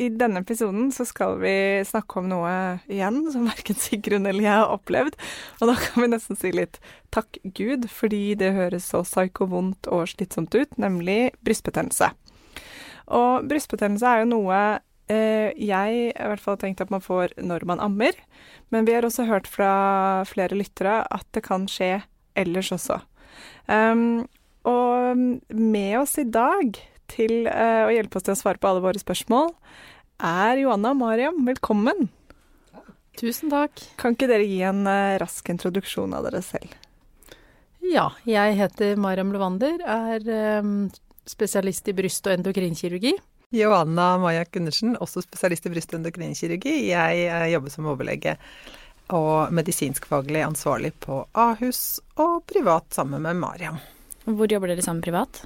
I denne episoden så skal vi snakke om noe igjen som verken Sigrun eller jeg har opplevd. Og da kan vi nesten si litt takk Gud, fordi det høres så psyko vondt og slitsomt ut, nemlig brystbetennelse. Og brystbetennelse er jo noe eh, jeg i hvert fall har tenkt at man får når man ammer. Men vi har også hørt fra flere lyttere at det kan skje ellers også. Um, og med oss i dag til uh, å hjelpe oss til å svare på alle våre spørsmål, er Johanna Mariam. Velkommen. Tusen takk. Kan ikke dere gi en uh, rask introduksjon av dere selv? Ja, jeg heter Mariam Levander, er um, spesialist i bryst- og endokrinkirurgi. Johanna Maja Gundersen, også spesialist i bryst- og endokrinkirurgi. Jeg uh, jobber som overlege og medisinskfaglig ansvarlig på Ahus, og privat sammen med Mariam. Hvor jobber dere sammen privat?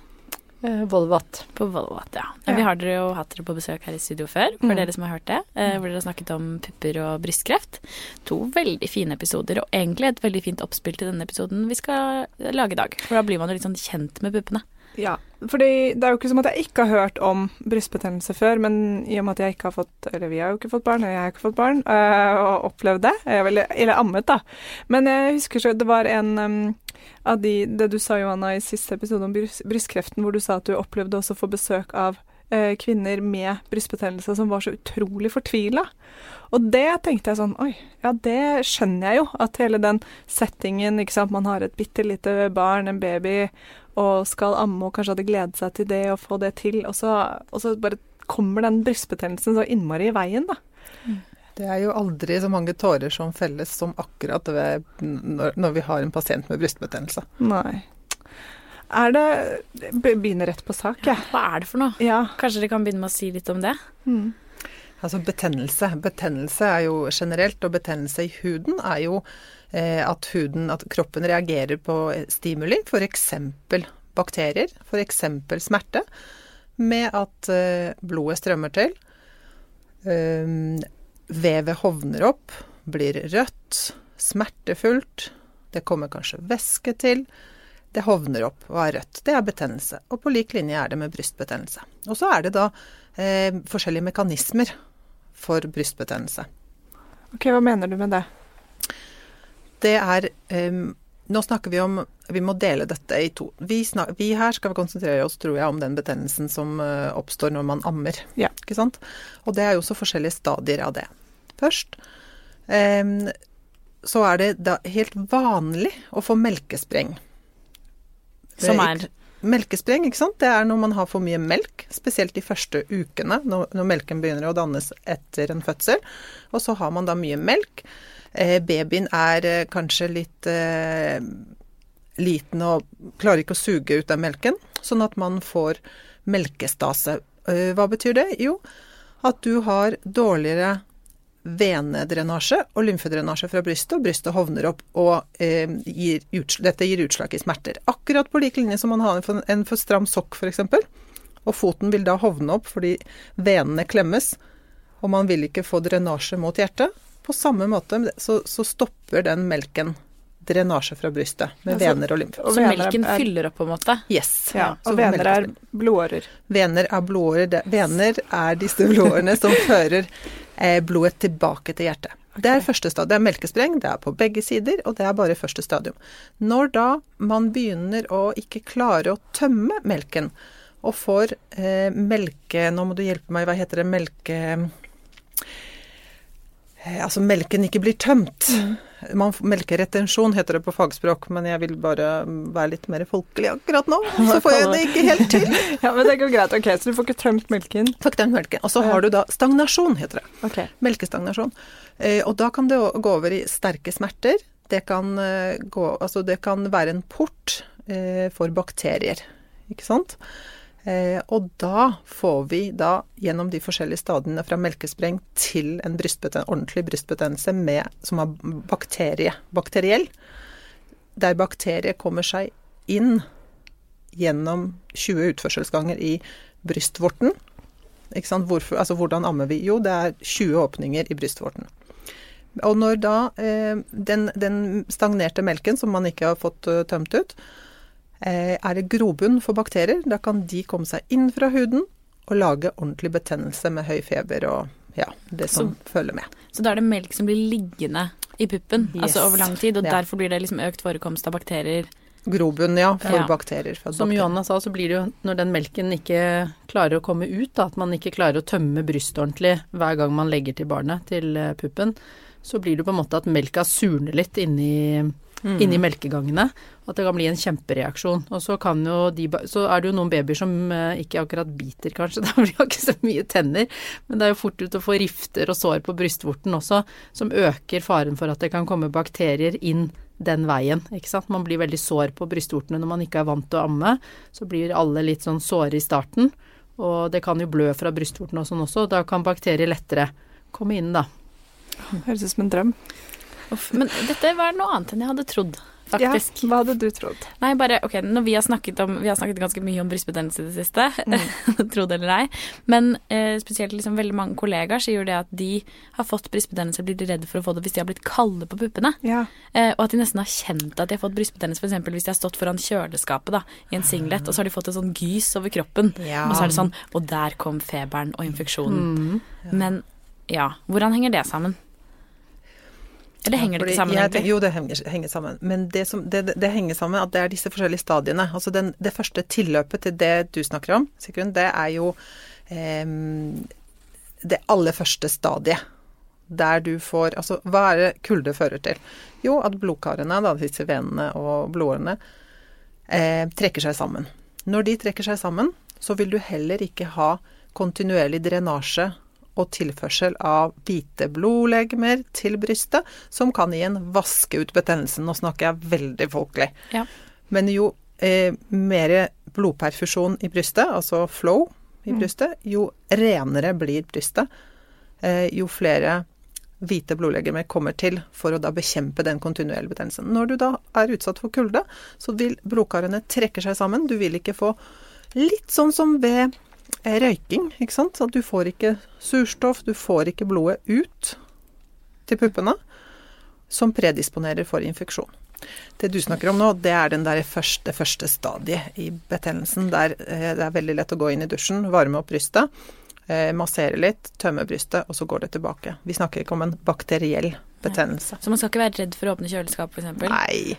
Eh, Volvat. På Volvat, ja. Ja. Vi har dere jo hatt dere på besøk her i studio før, for Mm. dere som har hørt det. Eh, hvor dere har snakket om pupper og brystkreft. To veldig fine episoder, og egentlig et veldig fint oppspill til denne episoden vi skal lage i dag. For da blir man jo litt sånn kjent med puppene. Ja, fordi det er jo ikke som at jeg ikke har hørt om brystbetennelse før, men i og med at jeg ikke har fått Eller vi har jo ikke fått barn, og jeg har ikke fått barn, øh, og opplevd det. Jeg eller ammet, da. Men jeg husker så det var en av de Det du sa, Johanna, i siste episode om bryst, brystkreften, hvor du sa at du opplevde også å få besøk av eh, kvinner med brystbetennelse som var så utrolig fortvila. Og det tenkte jeg sånn Oi, ja, det skjønner jeg jo. At hele den settingen, ikke sant. Man har et bitte lite barn, en baby, og skal amme og kanskje hadde gledet seg til det og få det til, og så, og så bare kommer den brystbetennelsen så innmari i veien, da. Det er jo aldri så mange tårer som felles som akkurat ved, når, når vi har en pasient med brystbetennelse. Nei. Er det Begynner rett på sak, jeg. Hva er det for noe? Ja. Kanskje dere kan begynne med å si litt om det? Mm. Altså betennelse. Betennelse er jo generelt, og betennelse i huden er jo eh, at huden, at kroppen reagerer på stimuli, f.eks. bakterier, f.eks. smerte, med at eh, blodet strømmer til. Um, vevet hovner opp, blir rødt, smertefullt. Det kommer kanskje væske til. Det hovner opp og er rødt. Det er betennelse. Og på lik linje er det med brystbetennelse. Og så er det da eh, forskjellige mekanismer for brystbetennelse. OK, hva mener du med det? Det er eh, Nå snakker vi om Vi må dele dette i to. Vi, snak, vi her skal vi konsentrere oss, tror jeg, om den betennelsen som eh, oppstår når man ammer. Ja. Ikke sant? Og det er jo også forskjellige stadier av det. Først eh, så er det da helt vanlig å få melkespreng. Som Eh, er Melkespreng, ikke sant. Det er når man har for mye melk, spesielt de første ukene, når, når melken begynner å dannes etter en fødsel. Og så har man da mye melk. Eh, babyen er eh, kanskje litt eh, liten og klarer ikke å suge ut den melken, sånn at man får melkestase. Hva betyr det? Jo, at du har dårligere venedrenasje og lymfedrenasje fra brystet, og brystet hovner opp, og eh, gir dette gir utslag i smerter. Akkurat på lik linje som man har en for, en for stram sokk, f.eks. Og foten vil da hovne opp fordi venene klemmes, og man vil ikke få drenasje mot hjertet. På samme måte så, så stopper den melken drenasje fra brystet med Altså, vener og lymfe. Så melken er- fyller opp, på en måte? Yes. Ja, Så vener er blodårer. Vener er blodårer. Det- Vener er disse blodårene som fører eh, blodet tilbake til hjertet. Det er første stadium. Det er melkespreng, det er på begge sider, og det er bare første stadium. Når da man begynner å ikke klare å tømme melken, og får eh, melke Nå må du hjelpe meg, hva heter det? Melke... Eh, altså melken ikke blir tømt. Man, melkeretensjon heter det på fagspråk, men jeg vil bare være litt mer folkelig akkurat nå. Så får jeg det ikke helt til. Ja, men det går greit. OK, så du får ikke tømt melken? Får ikke tømt melken. Og så har du da stagnasjon, heter det. OK. Melkestagnasjon. Eh, og da kan det gå over i sterke smerter. Det kan, eh, gå, altså det kan være en port for bakterier, ikke sant. Eh, og da får vi da gjennom de forskjellige stadiene fra melkespreng til en ordentlig brystbetennelse med, som er bakterie, bakteriell, der bakterier kommer seg inn gjennom 20 utførselsganger i brystvorten. Hvorfor, altså hvordan ammer vi? Jo, det er 20 åpninger i brystvorten. Og når da eh, den, den, stagnerte melken som man ikke har fått uh, tømt ut, er det grobunn for bakterier. Da kan de komme seg inn fra huden og lage ordentlig betennelse med høy feber og ja, det som så, følger med. Så da er det melk som blir liggende i puppen yes. altså over lang tid, og ja. derfor blir det liksom økt forekomst av bakterier? Grobunn, ja, for ja. bakterier. For Som Johanna sa, så blir det jo når den melken ikke klarer å komme ut, da, at man ikke klarer å tømme brystet ordentlig hver gang man legger til barnet, til eh, puppen, så blir det på en måte at melka surner litt inni, mm. inni melkegangene. At det kan bli en kjempereaksjon. Og så, kan jo de, så er det jo noen babyer som eh, ikke akkurat biter, kanskje, da de har ikke så mye tenner. Men det er jo fort ut å få rifter og sår på brystvorten også, som øker faren for at det kan komme bakterier inn den veien, ikke sant. Man blir veldig sår på brystvortene når man ikke er vant til å amme. Så blir alle litt sånn såre i starten. Og det kan jo blø fra brystvorten og sånn også. Da kan bakterier lettere komme inn, da. Høres ut som en drøm. Uff, men dette var noe annet enn jeg hadde trodd faktisk. Ja, hva hadde du trodd? Nei, bare ok, vi har om Vi har snakket ganske mye om brystbetennelse i det siste, mm. tro det eller ei. Men eh, spesielt liksom veldig mange kollegaer sier det at de har fått brystbetennelse blir redde for å få det hvis de har blitt kalde på puppene. Ja. Eh, og at de nesten har kjent at de har fått brystbetennelse f.eks. hvis de har stått foran kjøleskapet da, i en singlet, og så har de fått et sånn gys over kroppen. Ja. Og så er det sånn Og der kom feberen og infeksjonen. Mm. Ja. Men ja, hvordan henger det sammen? Eller henger det ikke sammen, egentlig? Jo, det henger, henger sammen. Men det, som, det, det, henger sammen at det er disse forskjellige stadiene. Altså den, det første tilløpet til det du snakker om, Sigrun, det er jo eh, det aller første stadiet. Der du får Altså, hva er det kulde fører til? Jo, at blodkarene, da, disse venene og blodårene, eh, trekker seg sammen. Når de trekker seg sammen, så vil du heller ikke ha kontinuerlig drenasje og tilførsel av hvite blodlegemer til brystet, som kan igjen vaske ut betennelsen. Nå snakker jeg veldig folkelig. Ja. Men jo eh, mer blodperfusjon i brystet, altså flow i mm. brystet, jo renere blir brystet. Eh, jo flere hvite blodlegemer kommer til for å da bekjempe den kontinuerlige betennelsen. Når du da er utsatt for kulde, så vil blodkarene trekke seg sammen. Du vil ikke få litt sånn som ved røyking, ikke sant. At du får ikke surstoff, du får ikke blodet ut til puppene, som predisponerer for infeksjon. Det du snakker om nå, det er den der første, første stadiet i betennelsen, der eh, det er veldig lett å gå inn i dusjen, varme opp brystet, eh, massere litt, tømme brystet, og så går det tilbake. Vi snakker ikke om en bakteriell betennelse. Så man skal ikke være redd for å åpne kjøleskap, f.eks.? Nei.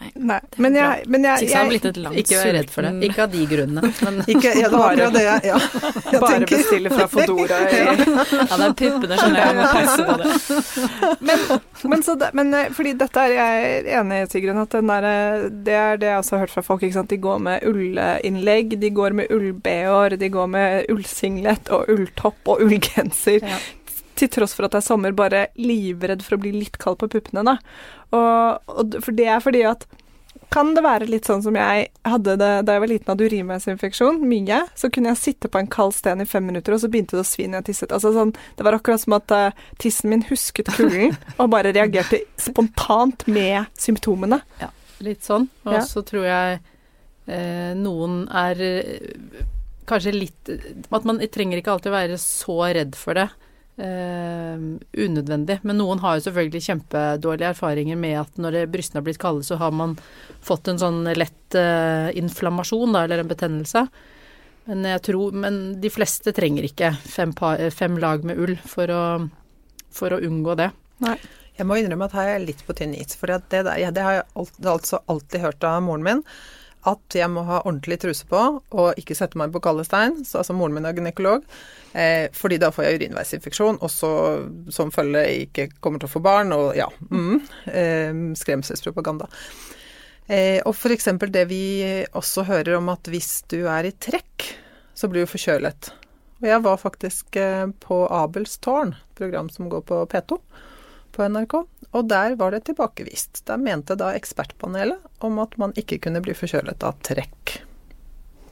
Nei. Nei. Men jeg, men jeg, jeg, Ikke vær redd for det. Ikke av de grunnene. Men ikke, ja, bare, det, ja. bare bestille fra Fodora. ja, det er puppene, skjønner jeg. Må passe på det. Men, men, så det, men eh, fordi dette er jeg enig i, Sigrun, at der, eh, det er det jeg også har hørt fra folk. ikke sant? De går med ullinnlegg, de går med ull-bh-er, de går med ullsinglet og ulltopp og ullgenser. Til tross for at det er sommer, bare livredd for å bli litt kald på puppene, da. Og, og, for det er fordi at kan det være litt sånn som jeg hadde det da jeg var liten, hadde urinveisinfeksjon, mye. Så kunne jeg sitte på en kald sten i fem minutter, og så begynte det å svi når jeg tisset. Altså sånn, det var akkurat som at uh, tissen min husket kulden, og bare reagerte spontant med symptomene. Ja, litt sånn. Og ja. så tror jeg eh, noen er eh, kanskje litt At man trenger ikke alltid være så redd for det uh, unødvendig. Men noen har jo selvfølgelig kjempedårlige erfaringer med at når brystene har blitt kalde, så har man fått en sånn lett uh, inflammasjon, da, eller en betennelse. Men jeg tror Men de fleste trenger ikke fem, par, fem lag med ull for å, for å unngå det. Nei. Jeg må innrømme at her er jeg litt på tynn is. For det, det, det, har jeg alt, altså alltid hørt av moren min at jeg må ha ordentlig truse på og ikke sette meg på kalde stein. Så, altså moren min er gynekolog. Eh, fordi da får jeg urinveisinfeksjon, og så som følge ikke kommer til å få barn, og ja mm, eh, Skremselspropaganda. Eh, og f.eks. det vi også hører om at hvis du er i trekk, så blir du forkjølet. Og jeg var faktisk eh, på Abels tårn, program som går på P2 på NRK, og der var det tilbakevist. Der mente da ekspertpanelet om at man ikke kunne bli forkjølet av trekk.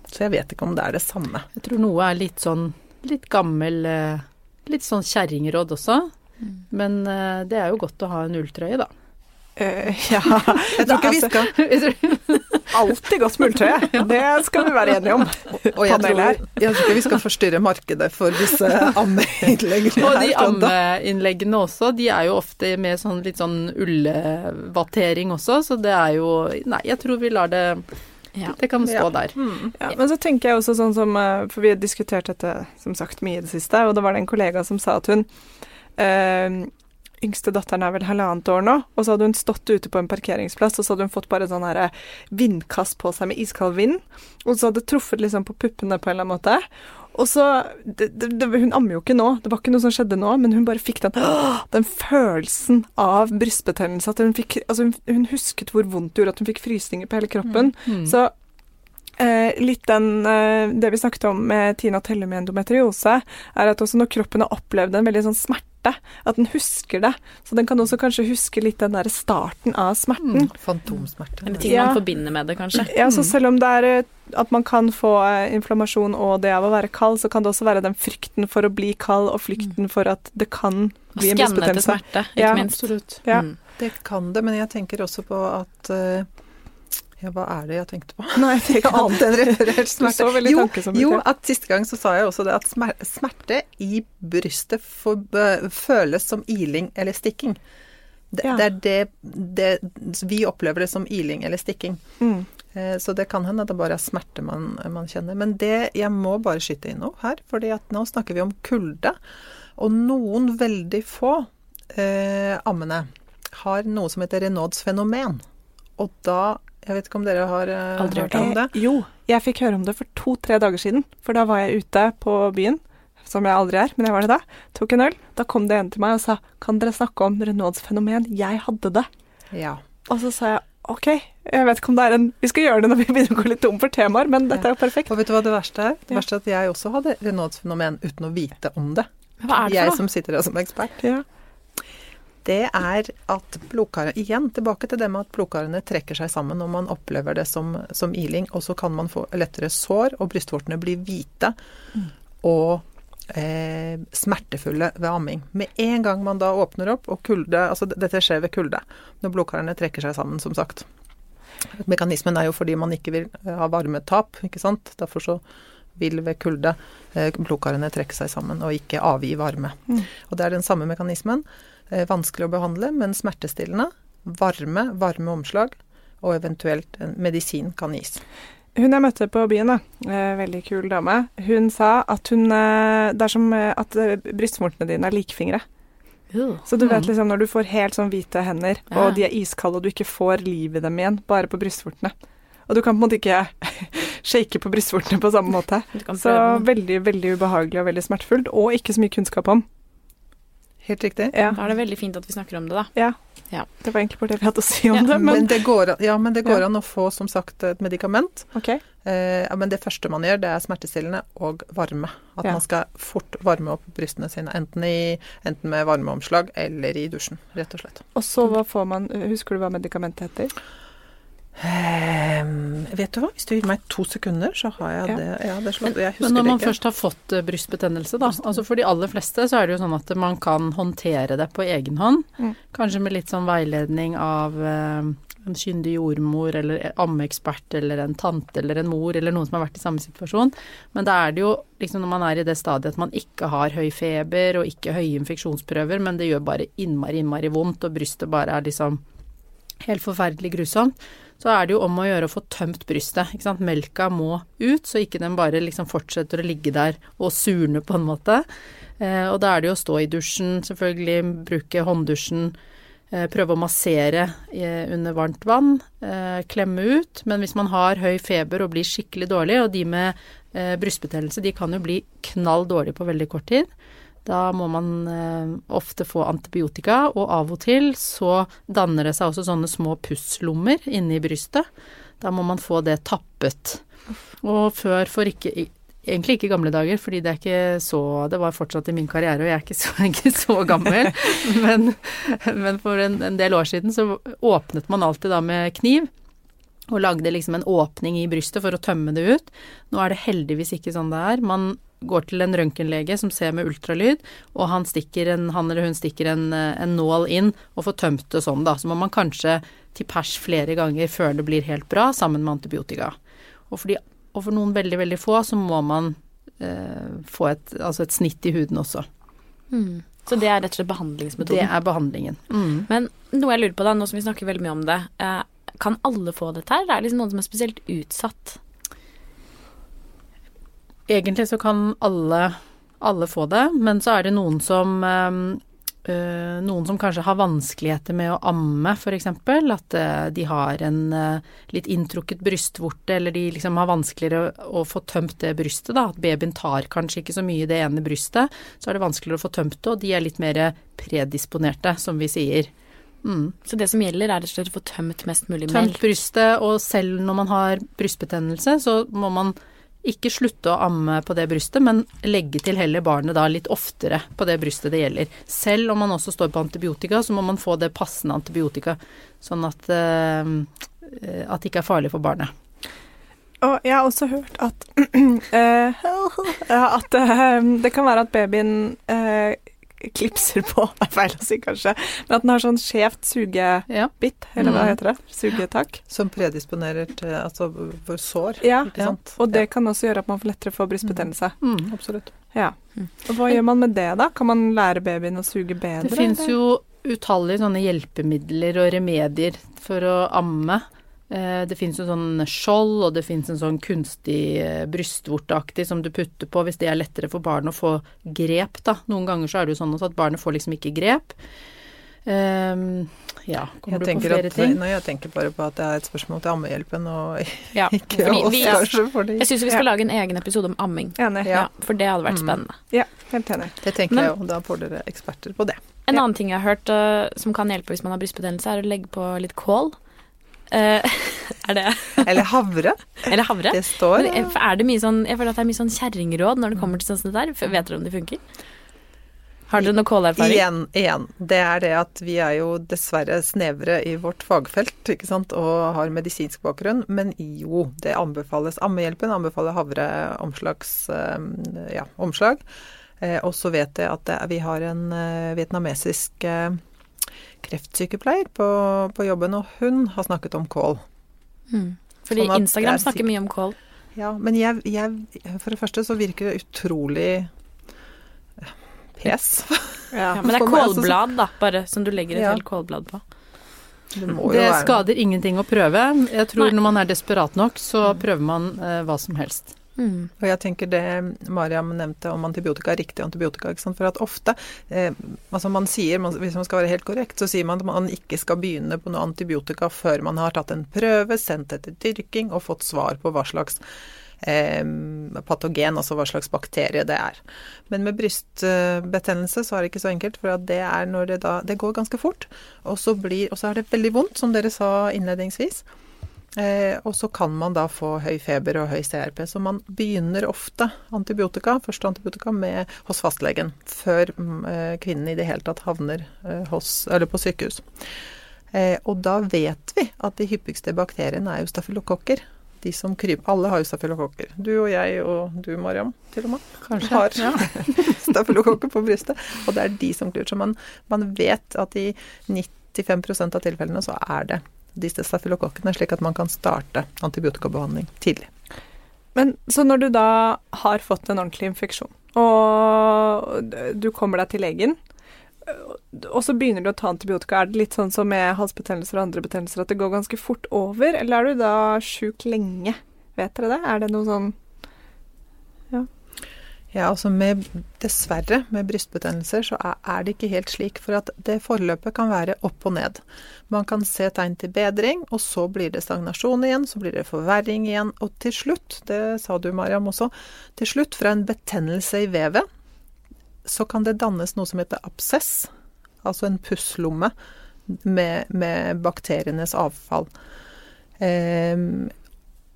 Så jeg vet ikke om det er det samme. Jeg tror noe er litt sånn litt gammel eh, Litt sånn kjerringråd også. Mm. Men uh, det er jo godt å ha en ulltrøye, da. Uh, ja Jeg tror ikke vi skal alltid godt smultøy. Det skal vi være enige om. Og jeg tror, jeg tror ikke vi skal forstyrre markedet for disse ammeinnleggene. Og de ammeinnleggene også, de er jo ofte med sånn litt sånn ullvattering også, så det er jo Nei, jeg tror vi lar det ja. Det kan stå ja. der. Mm. Ja, men så tenker jeg også sånn som eh, For vi har diskutert dette som sagt mye i det siste, og det var det en kollega som sa at hun øh, yngste datteren er vel halvannet år nå, og så hadde hun stått ute på en parkeringsplass, og så hadde hun fått bare sånn her vindkast på seg med iskald vind, og så hadde det truffet liksom på puppene på en eller annen måte. Og så det, det, det, Hun ammer jo ikke nå, det var ikke noe som skjedde nå, men hun bare fikk den, den følelsen av brystbetennelse. At hun fikk Altså, hun, hun, husket hvor vondt det gjorde at hun fikk frysninger på hele kroppen. Mm. Mm. Så Eh, litt den, eh, Det vi snakket om med Tina Telle med endometriose, er at også når kroppen har opplevd en veldig sånn smerte smerte. At den husker det. Så den kan også kanskje huske litt den der starten av smerten. Mm, fantomsmerte. Eller ting ja. man forbinder med det, kanskje. Ja, så mm. selv om det er eh, at man kan få eh, inflammasjon og det av å være kald, så kan det også være den frykten for å bli kald og flykten mm. for at det kan bli en brystbetennelse. Skanne til smerte, ikke ja, minst. Absolutt. Ja. Mm. Det kan det, men jeg tenker også på at uh, ja, hva er det jeg tenkte på? Nei, det er ikke annet enn referert smerte. Jo, jo, at siste gang så sa jeg også det at smerte i brystet for, føles som iling eller stikking. Det, ja. det er det, det, Vi opplever det som iling eller stikking. Mm. Eh, så det kan hende at det bare er smerte man, man, kjenner. Men det Jeg må bare skyte inn noe her, fordi at nå snakker vi om kulde. Og noen veldig få eh, ammene har noe som heter Renauds fenomen. Og da jeg vet ikke om dere har uh, Aldri hørt om det? Eh, jo, jeg fikk høre om det for to-tre dager siden. For da var jeg ute på byen, som jeg aldri er, men jeg var det da. Tok en øl. Da kom det en til meg og sa kan dere snakke om Renauds fenomen? Jeg hadde det. Ja. Og så sa jeg OK, jeg vet ikke om det er en Vi skal gjøre det når vi begynner å gå litt tom for temaer, men dette er jo perfekt. Og vet du hva det verste er? Det ja. verste er at jeg også hadde Renauds fenomen uten å vite om det. Hva er det for Jeg som sitter her som ekspert. Ja det er at blodkarene Igjen tilbake til det med at blodkarene trekker seg sammen når man opplever det som, som iling. Og så kan man få lettere sår, og brystvortene blir hvite mm. og eh, smertefulle ved amming. Med en gang man da åpner opp, og kulde Altså dette skjer ved kulde. Når blodkarene trekker seg sammen, som sagt. Mekanismen er jo fordi man ikke vil ha varmetap, ikke sant. Derfor så vil ved kulde eh, blodkarene trekke seg sammen og ikke avgi varme. Mm. Og det er den samme mekanismen. Eh, vanskelig å behandle, men smertestillende. Varme, varme omslag, og eventuelt en medisin kan gis. Hun jeg møtte på byen, da, eh, veldig kul dame, hun sa at hun eh, Det er som at brystvortene dine er likfingre. Uh, så du vet mm. liksom når du får helt sånn hvite hender, ja. og de er iskalde, og du ikke får liv i dem igjen, bare på brystvortene. Og du kan på en måte ikke shake på brystvortene på samme måte. Så veldig, veldig ubehagelig og veldig smertefullt, og ikke så mye kunnskap om. Helt riktig. Ja. Da er det veldig fint at vi snakker om det, da. Ja. ja. Det var egentlig bare det vi hadde å si om ja. det. Men, men det går, ja, men det går an å få, som sagt, et medikament. Okay. Eh, men det første man gjør, det er smertestillende og varme. At man skal fort varme opp brystene sine. Enten, i, enten med varmeomslag eller i dusjen, rett og slett. Og så hva får man Husker du hva medikamentet heter? Um, vet du hva, hvis du gir meg to sekunder, så har jeg ja. det. Ja, det slår, jeg Men når man først har fått uh, brystbetennelse, da. Altså for de aller fleste så er det jo sånn at man kan håndtere det på egen hånd. Mm. Kanskje med litt sånn veiledning av eh, en kyndig jordmor eller ammeekspert eller en tante eller en mor eller noen som har vært i samme situasjon. Men da er det jo liksom når man er i det stadiet at man ikke har høy feber og ikke høye infeksjonsprøver, men det gjør bare innmari, innmari vondt, og brystet bare er liksom helt forferdelig grusomt så er det jo om å gjøre å få tømt brystet. Ikke sant? Melka må ut, så ikke den bare liksom fortsetter å ligge der og surne på en måte. Eh, og da er det jo å stå i dusjen, selvfølgelig, bruke hånddusjen. Eh, prøve å massere eh, under varmt vann, eh, klemme ut. Men hvis man har høy feber og blir skikkelig dårlig, og de med eh, brystbetennelse, de kan jo bli knall dårlige på veldig kort tid. Da må man eh, ofte få antibiotika, og av og til så danner det seg også sånne små pusslommer inne i brystet. Da må man få det tappet. Og før, for ikke Egentlig ikke i gamle dager, fordi det er ikke så Det var fortsatt i min karriere, og jeg er ikke så, ikke så gammel. men, men, for en, en, del år siden så åpnet man alltid da med kniv. og lagde liksom en åpning i brystet for å tømme det ut. Nå er det heldigvis ikke sånn det er. Man går til en røntgenlege som ser med ultralyd, og han, en, han eller hun stikker en, en, nål inn og får tømt det sånn, da. Så må man kanskje til pers flere ganger før det blir helt bra, sammen med antibiotika. Og for, de, og for noen veldig, veldig få så må man eh, få et, altså et snitt i huden også. Mm. Så det er rett og slett behandlingsmetoden? Det er behandlingen. Mm. Men noe jeg lurer på da, nå som vi snakker veldig mye om det. Eh, kan alle få dette her? Det er liksom noen som er spesielt utsatt? Egentlig så kan alle, alle få det, men så er det noen som øh, noen som kanskje har vanskeligheter med å amme, f.eks. At øh, de har en øh, litt inntrukket brystvorte, eller de liksom har vanskeligere å, å få tømt det brystet. da, At babyen tar kanskje ikke så mye i det ene brystet. Så er det vanskeligere å få tømt det, og de er litt mer predisponerte, som vi sier. Mm. Så det som gjelder, er rett og slett å få tømt mest mulig melk? Tømt brystet, og selv når man har brystbetennelse, så må man ikke slutte å amme på det brystet, men legge til heller barnet da litt oftere på det brystet det gjelder. Selv om man også står på antibiotika, så må man få det passende antibiotika, sånn at, uh, at det ikke er farlig for barnet. Og jeg har også hørt at, uh, at uh, det kan være at babyen klipser på, er feil å si kanskje, men at den har sånn skjevt sugebitt, ja. eller hva mm. heter det? Sugetak. Som predisponerer til altså for sår. Ja, ja. og det kan også gjøre at man får lettere får brystbetennelse. Mm. Mm, absolutt. Ja. Og hva gjør man med det, da? Kan man lære babyen å suge bedre? Det fins jo utallige sånne hjelpemidler og remedier for å amme. Eh, det fins jo sånn skjold, og det fins en sånn kunstig eh, brystvorteaktig som du putter på hvis det er lettere for barnet å få grep, da. Noen ganger så er det jo sånn at barnet får liksom ikke grep. Um, ja, kommer jeg du på flere at, ting? Nei, jeg tenker bare på at det er et spørsmål til ammehjelpen og ja, ikke oss, vi, kanskje. Fordi, jeg syns vi skal ja. lage en egen episode om amming. Enig. Ja, for det hadde vært mm. spennende. Ja, helt enig. Det tenker Men, jeg jo, da får dere eksperter på det. En annen ting jeg har hørt uh, som kan hjelpe hvis man har brystbetennelse, er å legge på litt kål. Uh, er det Eller havre. Eller havre. Det står Men er det mye sånn Jeg føler at det er mye sånn kjerringråd når det kommer til sånt der. Vet dere om det funker? Har dere noe kålerfaring? Igjen, igjen. Det er det at vi er jo dessverre snevre i vårt fagfelt, ikke sant, og har medisinsk bakgrunn. Men jo, det anbefales. Ammehjelpen anbefaler havre omslags, ja, omslag. Eh, og så vet jeg at det, vi har en eh, vietnamesisk eh, kreftsykepleier på, på, jobben, og hun har snakket om kål. Mm. Fordi sånn Instagram snakker mye om kål. Ja, men jeg, jeg, For det første så virker det utrolig eh, pes. Ja, men det er kålblad, da, bare, som du legger et ja. helt kålblad på. Det, det skader ingenting å prøve. Jeg tror Nei. når man er desperat nok, så mm. prøver man eh, hva som helst. Mm. Og jeg tenker det Mariam nevnte om antibiotika, riktig antibiotika. For at ofte eh, altså man sier, Hvis man skal være helt korrekt, så sier man at man ikke skal begynne på noe antibiotika før man har tatt en prøve, sendt etter dyrking og fått svar på hva slags eh, patogen, altså hva slags bakterie det er. Men med brystbetennelse så er det ikke så enkelt, for det er når det da Det går ganske fort, og så, blir, og så er det veldig vondt, som dere sa innledningsvis. Eh, og så kan man da få høy feber og høy CRP. Så man begynner ofte antibiotika, første antibiotika med, hos fastlegen før mm, eh, kvinnen i det hele tatt havner eh, hos, eller på sykehus. Eh, og da vet vi at de hyppigste bakteriene er jo stafylokokker. De som kryper Alle har jo stafylokokker. Du og jeg og du, Mariam, til og med. Kanskje. Har ja. stafylokokker på brystet. Og det er de som kryper. Så man, man vet at i 95% av tilfellene så er det disse stafylokokkene, slik at man kan starte antibiotikabehandling tidlig. Men Så når du da har fått en ordentlig infeksjon, og du kommer deg til legen, og så begynner du å ta antibiotika, er det litt sånn som med halsbetennelser og andre betennelser at det går ganske fort over, eller er du da sjuk lenge? Vet dere det? Er det noe sånn. Ja, altså med, Dessverre, med brystbetennelser så er, det ikke helt slik. For at det forløpet kan være opp og ned. Man kan se tegn til bedring, og så blir det stagnasjon igjen, så blir det forverring igjen. Og til slutt, det sa du Mariam også, til slutt fra en betennelse i vevet, så kan det dannes noe som heter absess, altså en pusslomme med, med bakterienes avfall.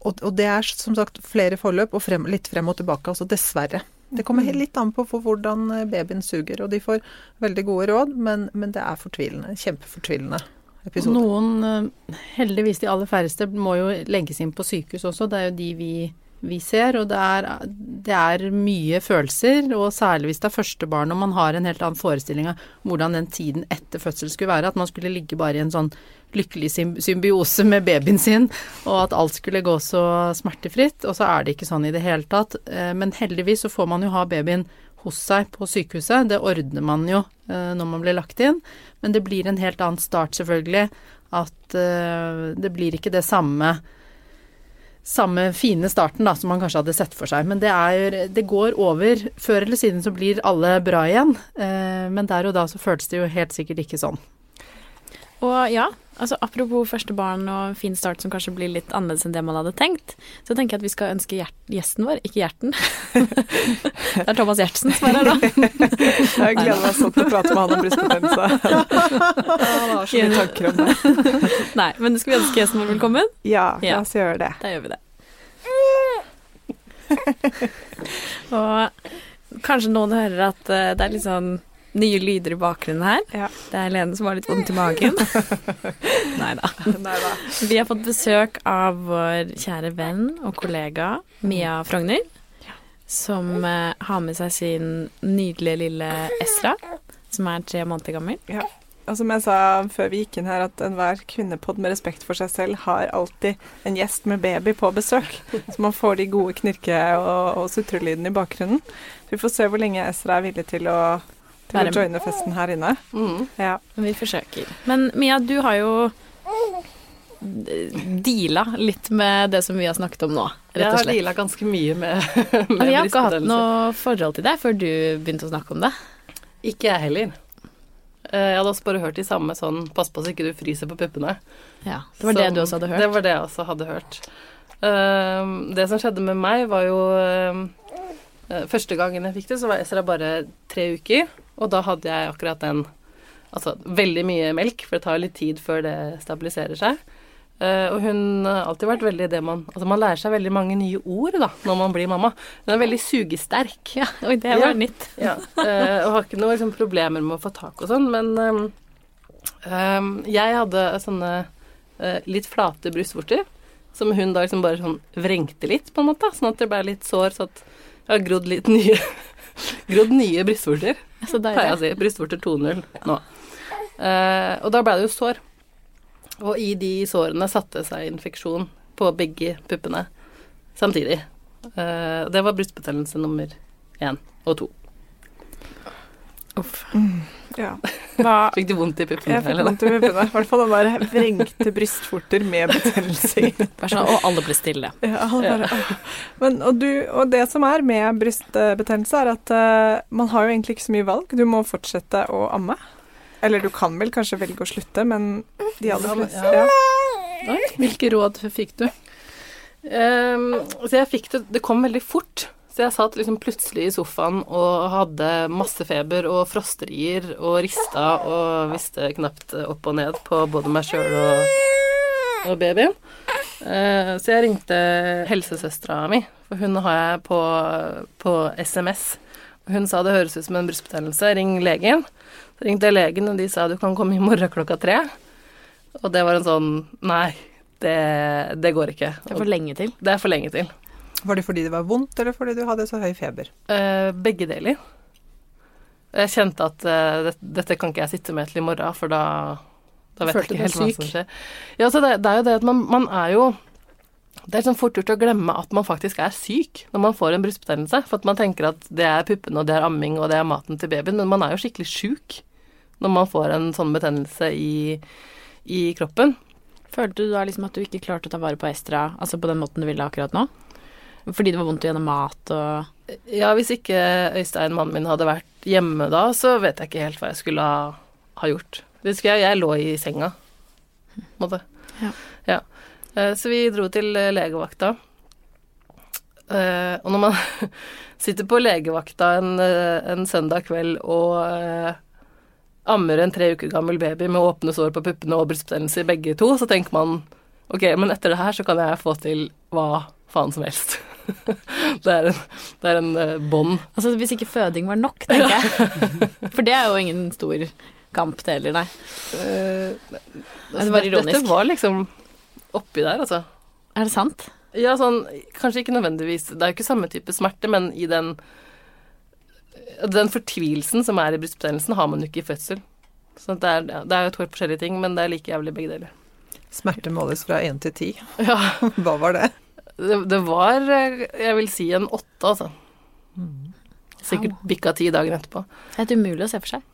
Og, og, det er som sagt flere forløp, og frem, litt frem og tilbake, altså dessverre. Det kommer mm. litt an på hvordan babyen suger, og de får veldig gode råd, men, men det er fortvilende. Kjempefortvilende. episode. Noen, eh, heldigvis de aller færreste, må jo legges inn på sykehus også. Det er jo de vi, vi ser. Og det er, det er, mye følelser, og særlig hvis det er første barn og man har en helt annen forestilling av hvordan den tiden etter fødsel skulle være. At man skulle ligge bare i en sånn lykkelig symbiose med babyen sin, og at alt skulle gå så smertefritt. Og så er det ikke sånn i det hele tatt. Eh, men heldigvis så får man jo ha babyen hos seg på sykehuset. Det ordner man jo uh, når man blir lagt inn, men det blir en helt annen start, selvfølgelig. At uh, det blir ikke det samme samme fine starten da, som man kanskje hadde sett for seg. Men det, er, det går over. Før eller siden så blir alle bra igjen. Uh, men der og da så føltes det jo helt sikkert ikke sånn. Og ja, altså apropos første barn og fin start som kanskje blir litt annerledes enn det man hadde tenkt, så tenker jeg at vi skal ønske gjesten vår, ikke Gjerten Det er Thomas Gjertsen som er her, da. jeg gleder meg sånn til å prate med han om brystbetennelse. Han har så mye tanker om det. Nei, men skal vi ønske gjesten vår velkommen? Ja, la oss gjøre det. Da gjør vi det. og kanskje noen hører at eh, det er litt sånn nye lyder i bakgrunnen her. Ja. Det er Lene som har litt vondt i magen. Nei da. Vi har fått besøk av vår kjære venn og kollega Mia Frogner. Som uh, har med seg sin nydelige lille Esra, som er tre måneder gammel. Ja. Og som jeg sa før vi gikk inn her, at enhver kvinnepod med respekt for seg selv har alltid en gjest med baby på besøk. Så man får de gode knirke- og, og sutrelydene i bakgrunnen. Vi får se hvor lenge Esra er villig til å til å joine festen her inne. Mm. Ja. Vi forsøker. Men Mia, du har jo deala litt med det som vi har snakket om nå, rett og slett. Jeg har deala ganske mye med, med Vi har ikke hatt noe forhold til det før du begynte å snakke om det. Ikke jeg heller. Eh, jeg hadde også bare hørt de samme sånn Pass på så ikke du fryser på puppene. Ja, Det var som, det du også hadde hørt? Det var det jeg også hadde hørt. Uh, det som skjedde med meg, var jo uh, Første gangen jeg fikk det, så var Esra bare tre uker. Og da hadde jeg akkurat den Altså veldig mye melk, for det tar litt tid før det stabiliserer seg. Uh, og hun har alltid vært veldig det man Altså man lærer seg veldig mange nye ord da, når man blir mamma. Hun er veldig sugesterk. Ja, Oi, det var ja. nytt. ja. Uh, og har ikke noen liksom, problemer med å få tak og sånn, men um, um, jeg hadde sånne uh, litt flate brystvorter som hun da liksom bare sånn vrengte litt, på en måte. Sånn at det ble litt sår, så at jeg har grodd litt nye grodd nye brystvorter. Så jeg å si. Brystvorter 2.0 nå. Uh, og da ble det jo sår. Og i de sårene satte seg infeksjon på begge puppene samtidig. Uh, det var brystbetennelse nummer én og to. Uff. Mm, ja. Hva, fikk du vondt i puppene? Jeg fikk vondt i puppene. I hvert fall den der vrengte brystvorter med betennelse i. Og alle ble stille. Ja, bare, ja. Men, og, du, og, det som er med brystbetennelse, er at uh, man har jo egentlig ikke så mye valg. Du må fortsette å amme. Eller du kan vel kanskje velge å slutte, men de aller fleste ja. ja. Hvilke råd fikk du? Um, så jeg fikk det Det kom veldig fort. Så jeg satt liksom plutselig i sofaen og hadde masse feber og frosterier og rista og visste knapt opp og ned på både meg sjøl og, og babyen. Uh, så jeg ringte helsesøstera mi, for hun har jeg på, på SMS. Hun sa det høres ut som en brystbetennelse, ring legen. Så ringte jeg legen, og de sa du kan komme i morgen klokka tre. Og det var en sånn Nei, det, det går ikke. Det er for lenge til. Det er for lenge til. Var det fordi det var vondt, eller fordi du hadde så høy feber? Eh, begge deler. Jeg kjente at eh, det, dette kan ikke jeg sitte med til i morgen, for da, da vet Følte jeg ikke helt hva som skjer. Ja, så det, det, er jo det at man, man er jo det er sånn fort gjort å glemme at man faktisk er syk når man får en brystbetennelse. For at man tenker at det er puppene, og det er amming, og det er maten til babyen. Men man er jo skikkelig sjuk når man får en sånn betennelse i, i kroppen. Følte du da liksom at du ikke klarte å ta vare på Estra, altså på den måten du ville akkurat nå? Fordi det var vondt å gjøre mat og Ja, hvis ikke Øystein, mannen min, hadde vært hjemme da, så vet jeg ikke helt hva jeg skulle ha, ha gjort. Det husker jeg, jeg lå i senga, på en måte. Ja. ja. Eh, så vi dro til eh, legevakta. Eh, og når man sitter på legevakta en, en søndag kveld og ammer en tre uker gammel baby med åpne sår på puppene og brystbetennelse i begge to, så tenker man ok, men etter det her så kan jeg få til hva faen som helst. det er en, det er en uh, bånd. Altså hvis ikke føding var nok, tenker jeg. For det er jo ingen stor kamp, det heller, nei. Eh, det var ironisk. Dette var liksom oppi der, altså. Er det sant? Ja, sånn Kanskje ikke nødvendigvis Det er jo ikke samme type smerte, men i den Den fortvilelsen som er i brystbetennelsen, har man jo ikke i fødsel. Så det er, det er jo to helt forskjellige ting, men det er like jævlig begge deler. Smerte måles fra én til ti. Ja, Hva var det? Det, det var eh, Jeg vil si en åtte, altså. Sikkert bikka ti dagen etterpå. Det er helt umulig å se for seg.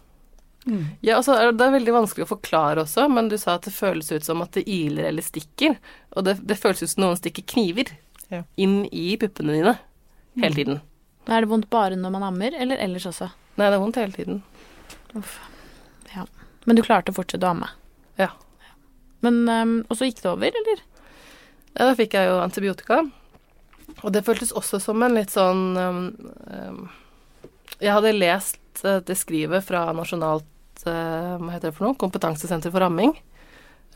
Ja, altså, Det er veldig vanskelig å forklare også, men du sa at det føles ut som at det iler eller stikker. Og det, det føles ut som noen stikker kniver Ja. inn i puppene dine hele tiden. Er det vondt bare når man ammer, eller ellers også? Nei, det er vondt hele tiden. Ja, Men du klarte å fortsette å amme? Ja. Men, um, Og så gikk det over, eller? Ja, da fikk jeg jo antibiotika. Og det føltes også som en litt sånn um, um, Jeg hadde lest uh, det skrivet fra Nasjonalt uh, hva heter det for noe? kompetansesenter for amming.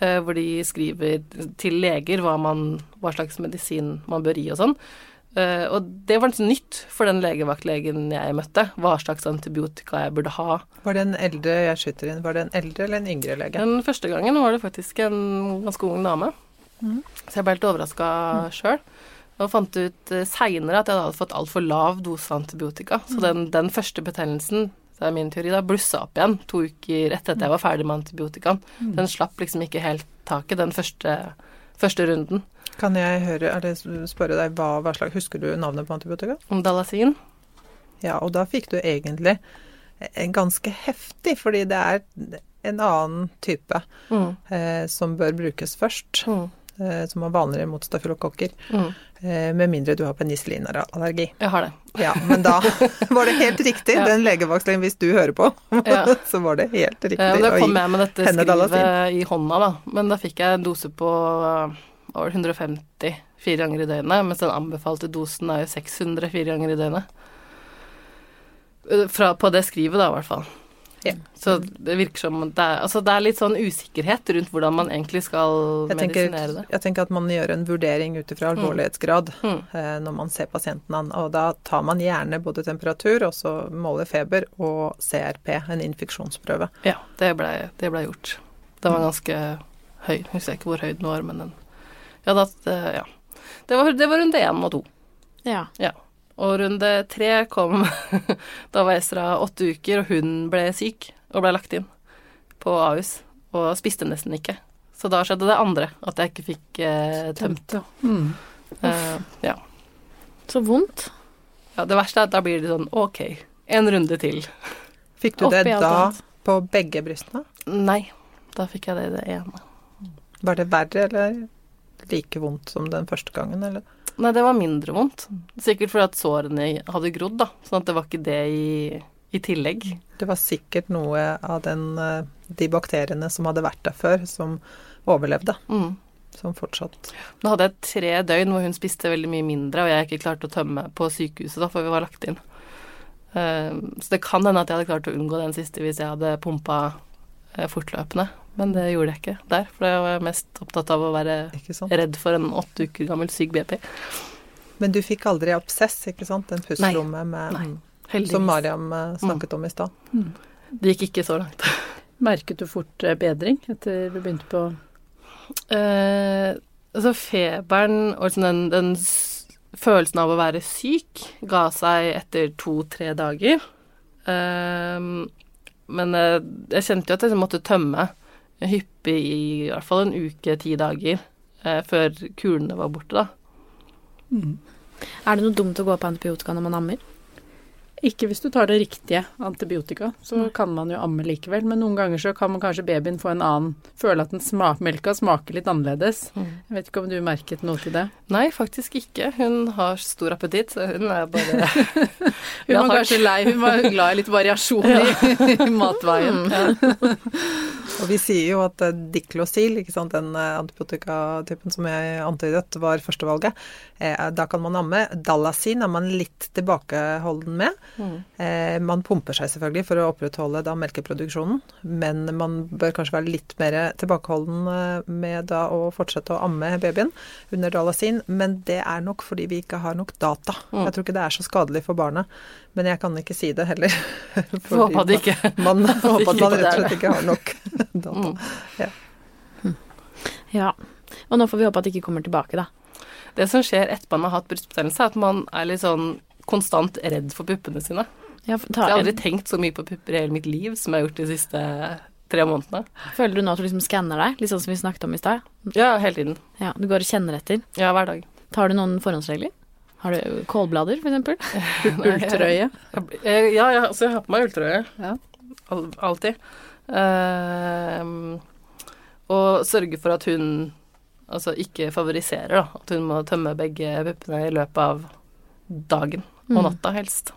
uh, hvor de skriver til leger hva, man, hva slags medisin man bør gi og sånn. Og det var litt nytt for den legevaktlegen jeg møtte, hva slags antibiotika jeg burde ha. Var det en eldre jeg skyter inn, var det en eldre eller en yngre lege? Den første gangen var det faktisk en ganske ung dame. Så jeg ble helt overraska sjøl. Og fant ut uh, seinere at jeg hadde fått altfor lav dose antibiotika. Så den, den første betennelsen, det er min teori, da blussa opp igjen to uker etter at jeg var ferdig med antibiotikaen. Den slapp liksom ikke helt taket den første, første runden. Kan jeg høre, eller spørre deg hva, hva slags Husker du navnet på antibiotika? Dalasin. Ja, og da fikk du egentlig en ganske heftig, fordi det er en annen type Mm. eh, som bør brukes først. Mm. Eh, som er vanligere mot stafylokokker. Mm. Eh, med mindre du har penicillinallergi. Jeg har det. Ja, men da var det helt riktig. Ja. Den legevaktlegen, hvis du hører på, Ja. så var det helt riktig. Ja, da kom jeg med dette skrivet i hånda, da. Men da fikk jeg en dose på eh, det, 150 fire ganger i døgnet, mens den anbefalte dosen er jo 600 fire ganger i døgnet. Fra, på det skrivet, da, i hvert fall. Ja. Så det virker som det er, altså det er litt sånn usikkerhet rundt hvordan man egentlig skal jeg tenker, medisinere det. jeg tenker at man gjør en vurdering ut ifra alvorlighetsgrad Mm. eh, når man ser pasienten an. Og da tar man gjerne både temperatur, og så måler feber, og CRP, en infeksjonsprøve. Ja, det ble, det ble gjort. Den var ganske høy. Jeg Husker ikke hvor høy den var, men den Ja, da eh, Ja. Det var, det var runde én og to. Ja. Og runde tre kom Da var Ezra åtte uker, og hun ble syk og ble lagt inn på Ahus. Og spiste nesten ikke. Så da skjedde det andre, at jeg ikke fikk eh, tømt. ja. Mm. Uh, ja. Så vondt. ja. Det verste er at da blir det sånn ok, en runde til. Fikk du det da annet. på begge brystene? Nei, da fikk jeg det i det ene. Var det verre eller like vondt som den første gangen, eller? Nei, det var mindre vondt. Sikkert fordi at sårene hadde grodd, da. Sånn at det var ikke det i, i tillegg. Det var sikkert noe av den, eh, de bakteriene som hadde vært der før, som overlevde. Mm. Som fortsatt Nå hadde jeg tre døgn hvor hun spiste veldig mye mindre, og jeg ikke klarte å tømme på sykehuset da, før vi var lagt inn. Eh, så det kan hende at jeg hadde klart å unngå den siste hvis jeg hadde pumpa eh, fortløpende. Men det gjorde jeg ikke der, for jeg var mest opptatt av å være redd for en åtte uker gammel syk BP. Men du fikk aldri absess, ikke sant? Den pusterommet med Nei. mm, Heldigvis. Som Mariam snakket snakket om i stad. Det gikk ikke så langt. Merket du fort eh, bedring etter du begynte på Eh, altså feberen og liksom den, den følelsen av å være syk ga seg etter to-tre dager. Eh, men eh, jeg kjente jo at jeg måtte tømme hyppig i, i hvert fall en uke, ti dager, eh, før kulene var borte, da. Er det noe dumt å gå på antibiotika når man ammer? Ikke hvis du tar det riktige antibiotika, så kan man jo amme likevel. Men noen ganger så kan man kanskje babyen få en annen Føle at den sma melka smaker litt annerledes. Jeg vet ikke om du merket noe til det? Nei, faktisk ikke. Hun har stor appetitt, så hun er bare Hun var kanskje lei, hun var glad i litt variasjon i, i matveien. Ja. Og vi sier jo at diklosil, ikke sant, den eh, antibiotikatypen som jeg antydet var førstevalget, eh, da kan man amme. Dalasin er man litt tilbakeholden med. Mm. Eh, man pumper seg selvfølgelig for å opprettholde da melkeproduksjonen, men man bør kanskje være litt mer tilbakeholden eh, med da å fortsette å amme babyen under dalasin, men det er nok fordi vi ikke har nok data. Mm. Jeg tror ikke det er så skadelig for barnet. Men jeg kan ikke si det heller. Får håpe at det ikke Man håper at man rett og slett ikke har nok data. Mm. Ja. ja. Og nå får vi håpe at det ikke kommer tilbake, da. Det som skjer etter man har hatt brystbetennelse, er at man er litt sånn konstant redd for puppene sine. Ja, jeg har aldri tenkt så mye på pupper i hele mitt liv som jeg har gjort de siste tre månedene. Føler du nå at du liksom skanner deg, litt sånn som vi snakket om i stad? Ja, hele tiden. Ja, Du går og kjenner etter? Ja, hver dag. Tar du noen forhåndsregler? Har du kålblader, f.eks.? Ulltrøye? Ja, ja, altså jeg har på meg ulltrøye. Ja. Alltid. Uh, og sørge for at hun altså ikke favoriserer, da. At hun må tømme begge puppene i løpet av dagen. Og mm. natta, helst.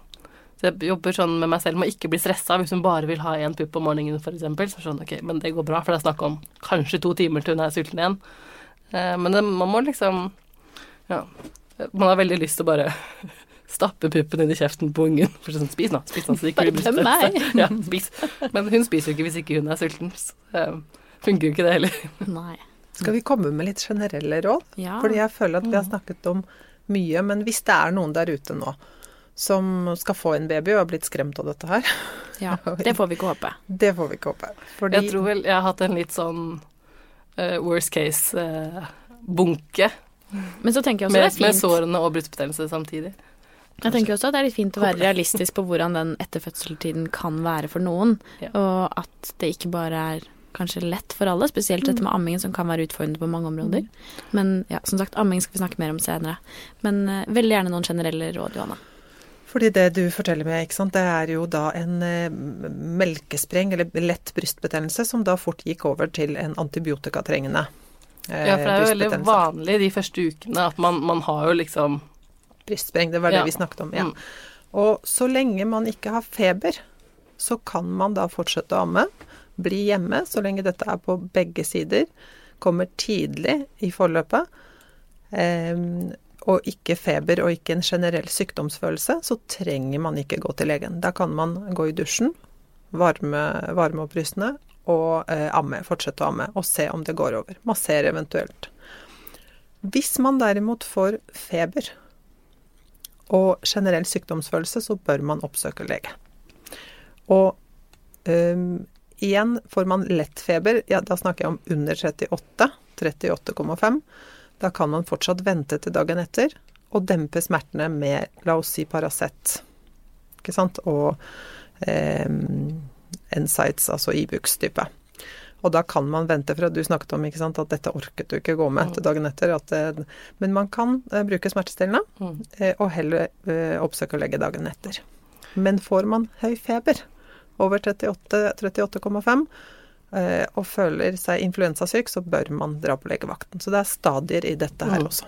Så jeg jobber sånn med meg selv med å ikke bli stressa hvis hun bare vil ha én pupp om morgenen, f.eks. Så sånn, ok, men det går bra, for det er snakk om kanskje to timer til hun er sulten igjen. Eh, men det, man må liksom Ja man har veldig lyst til å bare stappe puppen inn i kjeften på ungen. For sånn, spis nå, spis nå, så ikke blir meg. Ja, spis. Men hun spiser jo ikke hvis ikke hun er sulten. Så eh, funker jo ikke det heller. Nei. Skal vi komme med litt generelle råd? Ja. Fordi jeg føler at vi har snakket om mye. Men hvis det er noen der ute nå som skal få en baby og har blitt skremt av dette her Ja, det får vi ikke håpe. Det får vi ikke håpe. Fordi Jeg tror vel jeg har hatt en litt sånn uh, worst case-bunke. Uh, men så tenker jeg også med, det er fint Med sårene og brystbetennelse samtidig. Jeg tenker også at det er litt fint å være realistisk på hvordan den etterfødseltiden kan være for noen. Ja. Og at det ikke bare er kanskje lett for alle, spesielt dette med ammingen som kan være utfordrende på mange områder. Men ja, som sagt, amming skal vi snakke mer om senere. Men uh, veldig gjerne noen generelle råd, Johanna. Fordi det du forteller meg, ikke sant, det er jo da en uh, melkespreng, eller lett brystbetennelse, som da fort gikk over til en antibiotikatrengende ja, for det er jo veldig vanlig de første ukene at man, man har jo liksom Brystspreng, det var det ja. vi snakket om. ja. Mm. Og så lenge man ikke har feber, så kan man da fortsette å amme. Bli hjemme så lenge dette er på begge sider. Kommer tidlig i forløpet. Eh, og ikke feber og ikke en generell sykdomsfølelse, så trenger man ikke gå til legen. Da kan man gå i dusjen, varme, varme og eh, amme, fortsette å amme, og se om det går over. Massere eventuelt. Hvis man derimot får feber og generell sykdomsfølelse, så bør man oppsøke lege. Og um, igjen, får man lett feber, ja, da snakker jeg om under 38, 38,5, da kan man fortsatt vente til dagen etter og dempe smertene med, la oss si, Paracet. Ikke sant? Og eh, Insights, altså Ibux-type. Og da kan man vente, for at du snakket om sant, at dette orket du ikke gå med til dagen etter. Det, men man kan eh, bruke smertestillende, mm. eh, og heller eh, oppsøke lege dagen etter. Men får man høy feber, over 38,5, og føler seg influensasyk, så bør man dra på legevakten. Så det er stadier i dette her mm. også.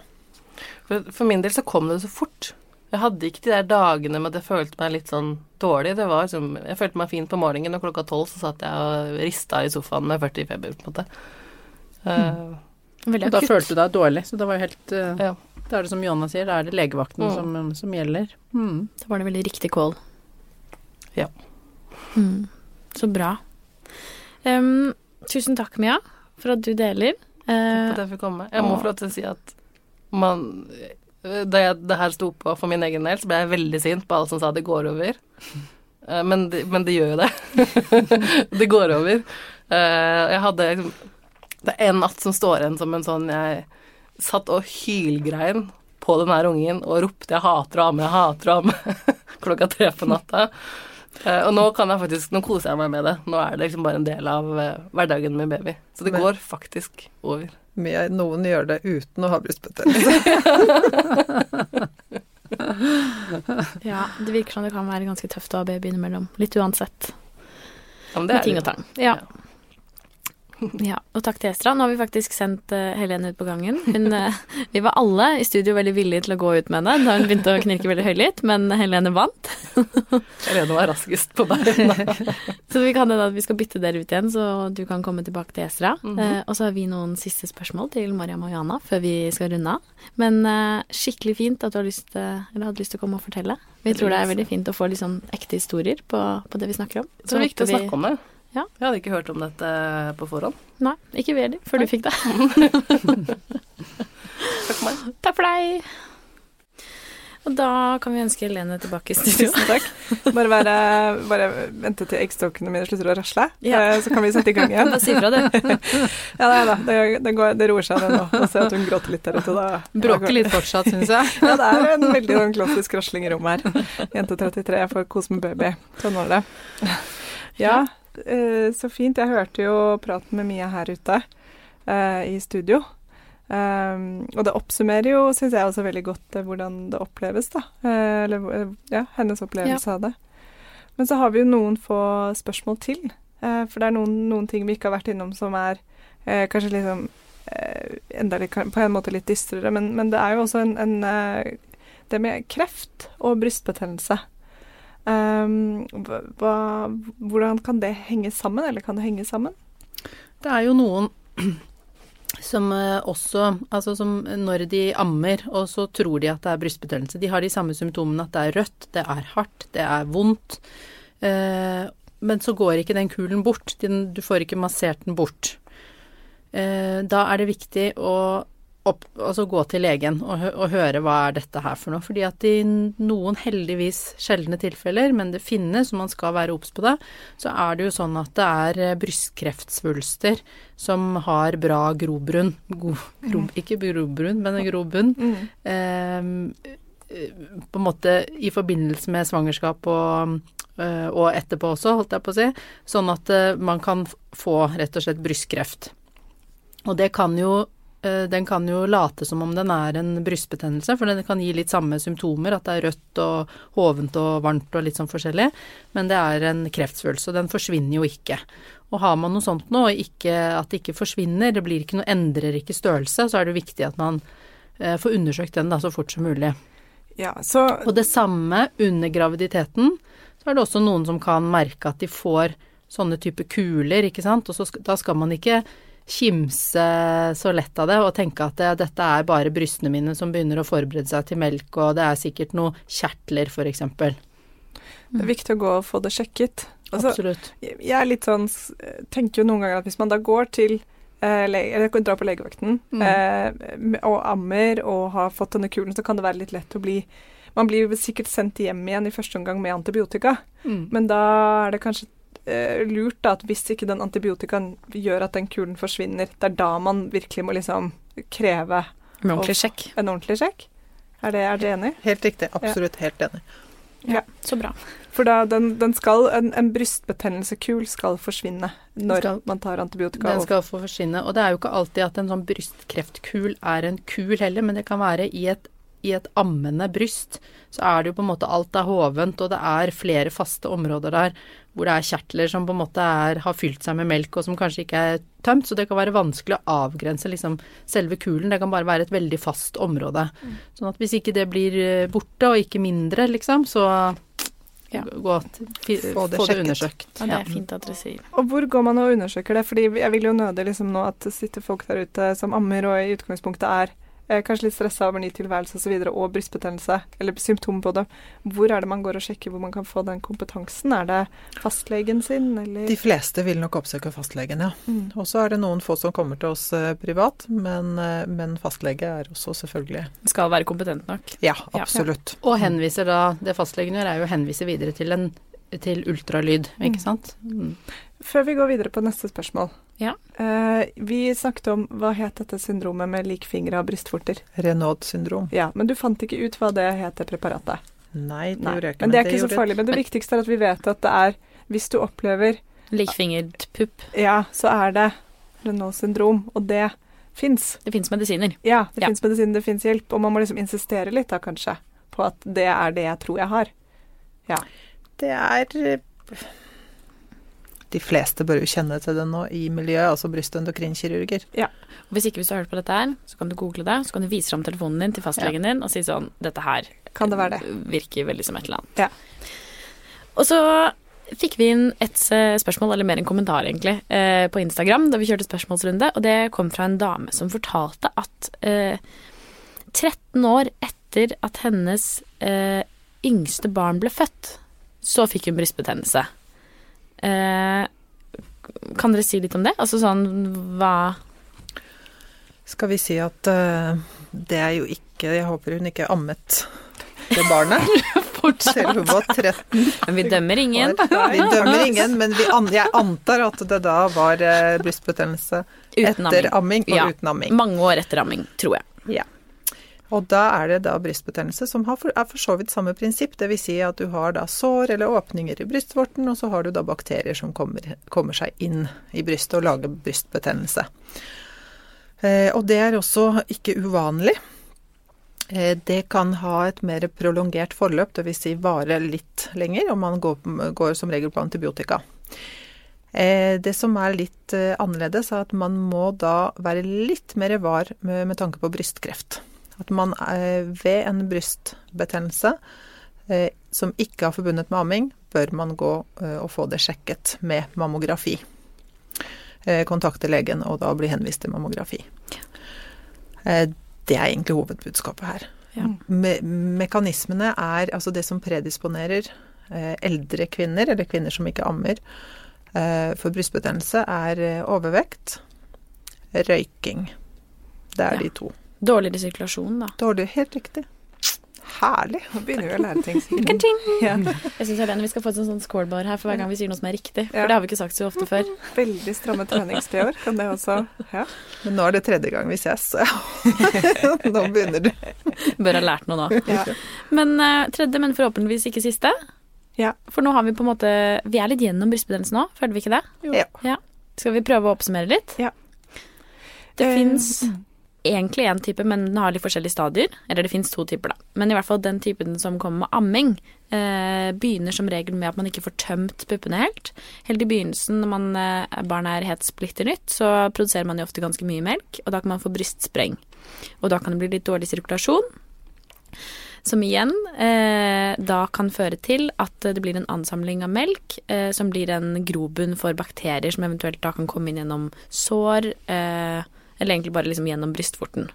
For, for min del så kom det så fort. Jeg hadde ikke de der dagene med at jeg følte meg litt sånn dårlig. Det var som, Jeg følte meg fin på morgenen, og klokka tolv så satt jeg og rista i sofaen med 40 i feber, på en måte. Mm. Uh, og da følte du deg dårlig, så det var jo helt uh, ja. Da er det som Jonna sier, da er det legevakten mm. som, som, gjelder. Mm. Da var det veldig riktig call. Ja. Mm. Så bra. Um, tusen takk, Mia, for at du deler. Uh, takk for at jeg fikk komme. Jeg må få lov til å si at man da jeg, det her sto på for min egen del, så ble jeg veldig sint på alle som sa det går over. Uh, men, det, men, det, gjør jo det. det går over. Uh, jeg hadde liksom Det er en natt som står igjen som en sånn Jeg satt og hylgrein på den her ungen og ropte 'jeg hater å amme, jeg hater å amme' klokka tre på natta. Uh, og nå kan jeg faktisk, nå koser jeg meg med det. Nå er det liksom bare en del av hverdagen med baby. Så det men, går faktisk over med noen gjør det uten å ha brystbetennelse. ja, det virker som det kan være ganske tøft å ha baby innimellom. Litt uansett. Ja, men det er ting og tang. Ja. Ja, og takk til Estra. Nå har vi faktisk sendt uh, Helene ut på gangen. Hun, uh, vi var alle i studio veldig villige til å gå ut med henne da hun begynte å knirke veldig høylytt, men Helene vant. Helene var raskest på beina. så vi kan hende at vi skal bytte dere ut igjen, så du kan komme tilbake til Estra. Mm -hmm. uh, og så har vi noen siste spørsmål til Mariam og Johanna før vi skal runde av. Men skikkelig fint at du har lyst, eller hadde lyst til å komme og fortelle. Vi tror det er veldig fint å få sånn ekte historier på, på det vi snakker om. Så, er viktig å snakke om det. Ja. Jeg hadde ikke hørt om dette på forhånd. Nei, ikke vi heller, før du fikk det. Takk for meg. Takk for deg. Og da kan vi ønske Helene tilbake i studio. Tusen takk. Bare, være, bare vente til eggstokkene mine slutter å rasle, ja. Eh, så kan vi sette i gang igjen. Bare si fra, du. ja, nei da. Det, det, går, det, roer seg det nå. Og ser at hun gråter litt der ute. Da, Bråker litt fortsatt, syns jeg. ja, det er en veldig sånn klassisk rasling i rommet her. Jente 33 får kos med baby. Sånn var det. Ja, så fint. Jeg hørte jo praten med Mia her ute eh, i studio. Um, og det oppsummerer jo, syns jeg også veldig godt, eh, hvordan det oppleves, da. Eh, eller eh, ja, hennes opplevelse ja. av det. Men så har vi jo noen få spørsmål til. Eh, for det er noen, noen, ting vi ikke har vært innom som er eh, kanskje liksom enda litt, på en måte litt dystrere. Men, men, det er jo også en, en Det med kreft og brystbetennelse. Um, hva, hvordan kan det henge sammen, eller kan det henge sammen? Det er jo noen som eh, også Altså som når de ammer, og så tror de at det er brystbetennelse. De har de samme symptomene at det er rødt, det er hardt, det er vondt. Eh, men så går ikke den kulen bort. du får ikke massert den bort. Eh, da er det viktig å opp, altså gå til legen og, og, høre hva er dette her for noe. Fordi at i noen heldigvis sjeldne tilfeller, men det finnes, og man skal være obs på det, så er det jo sånn at det er eh, brystkreftsvulster som har bra grobunn. Gro, gro, mm. Ikke grobunn, men grobunn. Mm. Eh, på en måte i forbindelse med svangerskap og, eh, og etterpå også, holdt jeg på å si. Sånn at eh, man kan få rett og slett brystkreft. Og det kan jo den kan jo late som om den er en brystbetennelse, for den kan gi litt samme symptomer, at det er rødt og hovent og varmt og litt sånn forskjellig, men det er en kreftsvulst, og den forsvinner jo ikke. Og har man noe sånt nå, og ikke, at det ikke forsvinner, det blir ikke noe, endrer ikke størrelse, så er det viktig at man eh, får undersøkt den da så fort som mulig. Ja, så... Og det samme under graviditeten, så er det også noen som kan merke at de får sånne type kuler, ikke sant, og så, da skal man ikke kimse så lett av det og tenke at det, dette er bare brystene mine som begynner å forberede seg til melk, og det er sikkert noe kjertler, f.eks. Det er viktig å gå og få det sjekket. Altså, Absolutt. Jeg er litt sånn Tenker jo noen ganger at hvis man da går til eh, eller dra på legevakten mm. eh, og ammer og har fått denne kulen, så kan det være litt lett å bli Man blir sikkert sendt hjem igjen i første omgang med antibiotika, mm. men da er det kanskje lurt da, at hvis ikke den antibiotikaen gjør at den kulen forsvinner, det er da man virkelig må liksom kreve En ordentlig sjekk. En ordentlig sjekk. Er, det, er det enig? Helt riktig. Absolutt ja. helt enig. Ja, så bra. For da, den, den skal, en, en brystbetennelsekul skal forsvinne når skal, man tar antibiotika. Den skal få forsvinne. Og det er jo ikke alltid at en sånn brystkreftkul er en kul heller, men det kan være i et i et ammende bryst, så er det jo på en måte alt er hovent, og det er flere faste områder der hvor det er kjertler som på en måte er, har fylt seg med melk, og som kanskje ikke er tømt. Så det kan være vanskelig å avgrense liksom selve kulen. Det kan bare være et veldig fast område. Mm. Sånn at hvis ikke det blir eh, borte, og ikke mindre, liksom, så ja. gå til, få det, få det undersøkt. Ja, det er fint at dere sier. Og hvor går man og undersøker det? Fordi jeg vil jo nøde liksom nå at det sitter folk der ute som ammer og i utgangspunktet er kanskje litt stressa over ny tilværelse osv., og, så og brystbetennelse, eller symptomer på det. Hvor er det man går og sjekker hvor man kan få den kompetansen? Er det fastlegen sin, eller De fleste vil nok oppsøke fastlegen, ja. Mm. Og så er det noen få som kommer til oss eh, privat, men, eh, men, fastlege er også selvfølgelig Skal være kompetent nok. Ja, absolutt. Ja. Og henviser da Det fastlegen gjør, er jo å henvise videre til en til ultralyd, ikke mm. sant. Mm. Før vi går videre på neste spørsmål. Ja. Uh, vi snakket om hva het dette syndromet med likfingre og brystvorter? Renaud syndrom. Ja, Men du fant ikke ut hva det het, preparatet? Nei, det gjorde jeg ikke. Men det er ikke så farlig. Men det viktigste er at vi vet at det er Hvis du opplever Likfingret pupp. Ja, så er det Renaud syndrom, og det fins. Det fins medisiner. Ja, det ja. fins medisiner, det fins hjelp, og man må liksom insistere litt da, kanskje, på at det er det jeg tror jeg har. Ja. Det er de fleste bør jo kjenne til det nå i miljøet, altså brystendokrinkirurger. Ja. Og Hvis ikke hvis du har hørt på dette her, så kan du google det, så kan du vise fram telefonen din til fastlegen din og si sånn Dette her Kan det være det? virker veldig som et eller annet. Ja. Og så fikk vi inn et eh, spørsmål, eller mer en kommentar egentlig, eh, på Instagram da vi kjørte spørsmålsrunde, og det kom fra en dame som fortalte at eh, 13 år etter at hennes eh, yngste barn ble født, så fikk hun brystbetennelse. Eh, kan dere si litt om det? Altså sånn hva Skal vi si at eh, det er jo ikke Jeg håper hun ikke ammet det barnet. Selv hun var 13 Men vi dømmer ingen. Vi dømmer ingen, men vi an, jeg antar at det da var eh, brystbetennelse etter amming. amming og Ja. uten amming. Mange år etter amming, tror jeg. Ja. Og da er det da brystbetennelse som for, er for så vidt samme prinsipp. Dvs. Si at du har da sår eller åpninger i brystvorten, og så har du da bakterier som kommer, kommer seg inn i brystet og lager brystbetennelse. Eh, og det er også ikke uvanlig. Eh, det kan ha et mer prolongert forløp, dvs. Si vare litt lenger, og man går, går som regel på antibiotika. Eh, Det som er litt eh, annerledes, er at man må da være litt mer var med tanke på brystkreft. At man eh, ved en brystbetennelse eh, som ikke er forbundet med amming, bør man gå eh, og få det sjekket med mammografi. Kontakte legen og da bli henvist til mammografi. Det er egentlig hovedbudskapet her. Ja. Me mekanismene er altså det som predisponerer eh, eldre kvinner, eller kvinner som ikke ammer, eh, for brystbetennelse, er overvekt, røyking. Det er Ja. de to. Dårligere sirkulasjon, da. Dårlig, helt riktig. Herlig. Nå begynner vi å lære ting. Ja. Jeg syns Helene vi skal få et sånn scorebar her for hver gang vi sier noe som er riktig. For Ja. det har vi ikke sagt så ofte før. Veldig stramme treningstiår. Kan det også Ja. Men nå er det tredje gang vi ses, så nå begynner du. Bør ha lært noe nå. ja. Men uh, tredje, men forhåpentligvis ikke siste. Ja. For nå har vi på en måte Vi er litt gjennom brystbetennelse nå, føler vi ikke det? Ja. Skal vi prøve å oppsummere litt? Ja. Det Eh, fins egentlig én type, men den har litt forskjellige stadier. Eller det fins to typer, da. Men i hvert fall den typen som kommer med amming, eh, begynner som regel med at man ikke får tømt puppene helt. Helt i begynnelsen, når man, eh, barnet er helt splitter nytt, så produserer man jo ofte ganske mye melk, og da kan man få brystspreng. Og da kan det bli litt dårlig sirkulasjon. Som igjen eh, da kan føre til at det blir en ansamling av melk, eh, som blir en grobunn for bakterier som eventuelt da kan komme inn gjennom sår, eh, eller egentlig bare liksom gjennom brystvorten.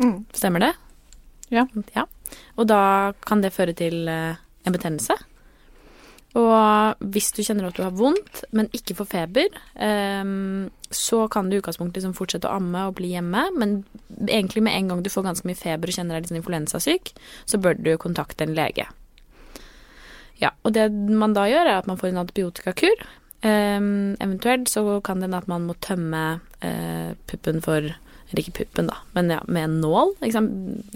Mm. Stemmer det? Ja. ja. Og da kan det føre til eh, en betennelse. Og hvis du kjenner at du har vondt, men ikke får feber, ehm, så kan du i utgangspunktet liksom fortsette å amme og bli hjemme, men egentlig med en gang du får ganske mye feber og kjenner deg litt sånn influensasyk, så bør du kontakte en lege. Ja, og det man da gjør, er at man får en antibiotikakur. Ehm, eventuelt så kan det hende at man må tømme uh, puppen for Eller ikke puppen, da, men ja, med en nål. Liksom,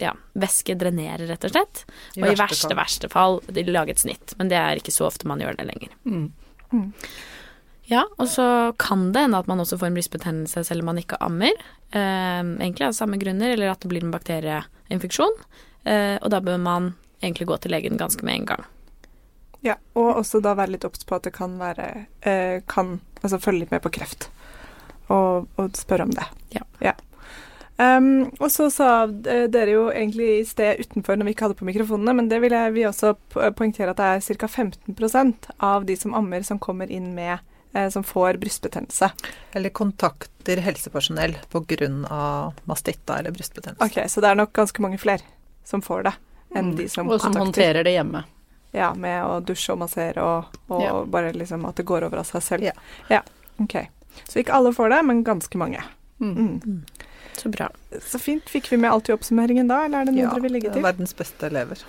ja, væske drenerer, rett og slett. I og i verste verste, fall. verste fall de lage et snitt. Men det er ikke så ofte man gjør det lenger. Mm. Ja, og så kan det hende at man også får en brystbetennelse selv om man ikke ammer. Eh, egentlig av samme grunner, eller at det blir en bakterieinfeksjon. Eh, og da bør man egentlig gå til legen ganske med en gang. Ja. Og også da være litt obs på at det kan være eh, Kan altså følge litt med på kreft. Og, og spørre om det. Ja. Um, og så sa eh, dere jo egentlig i sted utenfor når vi ikke hadde på mikrofonene, men det vil jeg vi også poengtere at det er ca. 15% av de som ammer, som kommer inn med eh, som får brystbetennelse. Eller kontakter helsepersonell pga. mastitta eller brystbetennelse. Ok, Så det er nok ganske mange flere som får det, enn de som Mm. Og som håndterer det hjemme. Ja, med å dusje og massere og, og Ja. bare liksom at det går over av seg selv. Ja. ja. Ok. Så ikke alle får det, men ganske mange. Mm. Mm. Så bra. Så fint. Fikk vi med alt i oppsummeringen da, eller er det noe Ja, dere vil legge til? Ja, verdens beste elever.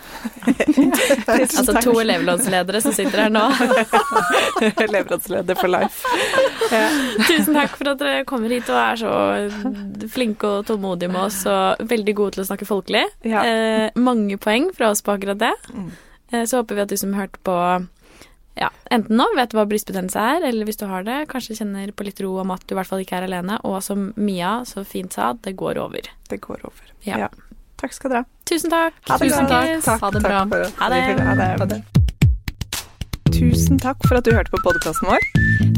Altså to elevrådsledere som sitter her nå. Elevrådsleder for life. Ja. Tusen takk for at dere kommer hit og er så flinke og tålmodige med oss, og veldig gode til å snakke folkelig. Ja. Eh, mange poeng fra oss på akkurat det. Mm. Eh, så håper vi at du som hørte på, ja, enten nå vet hva brystbetennelse er, eller hvis du har det, kanskje kjenner på litt ro om at du i hvert fall ikke er alene, og som Mia så fint sa, det går over. Det går over. Ja. Takk skal dere ha. Tusen takk. Ha det Tusen bra. takk. Takk, Ha det takk bra. for Ha det. Ha det. Ha det. Tusen takk for at du hørte på podkasten vår.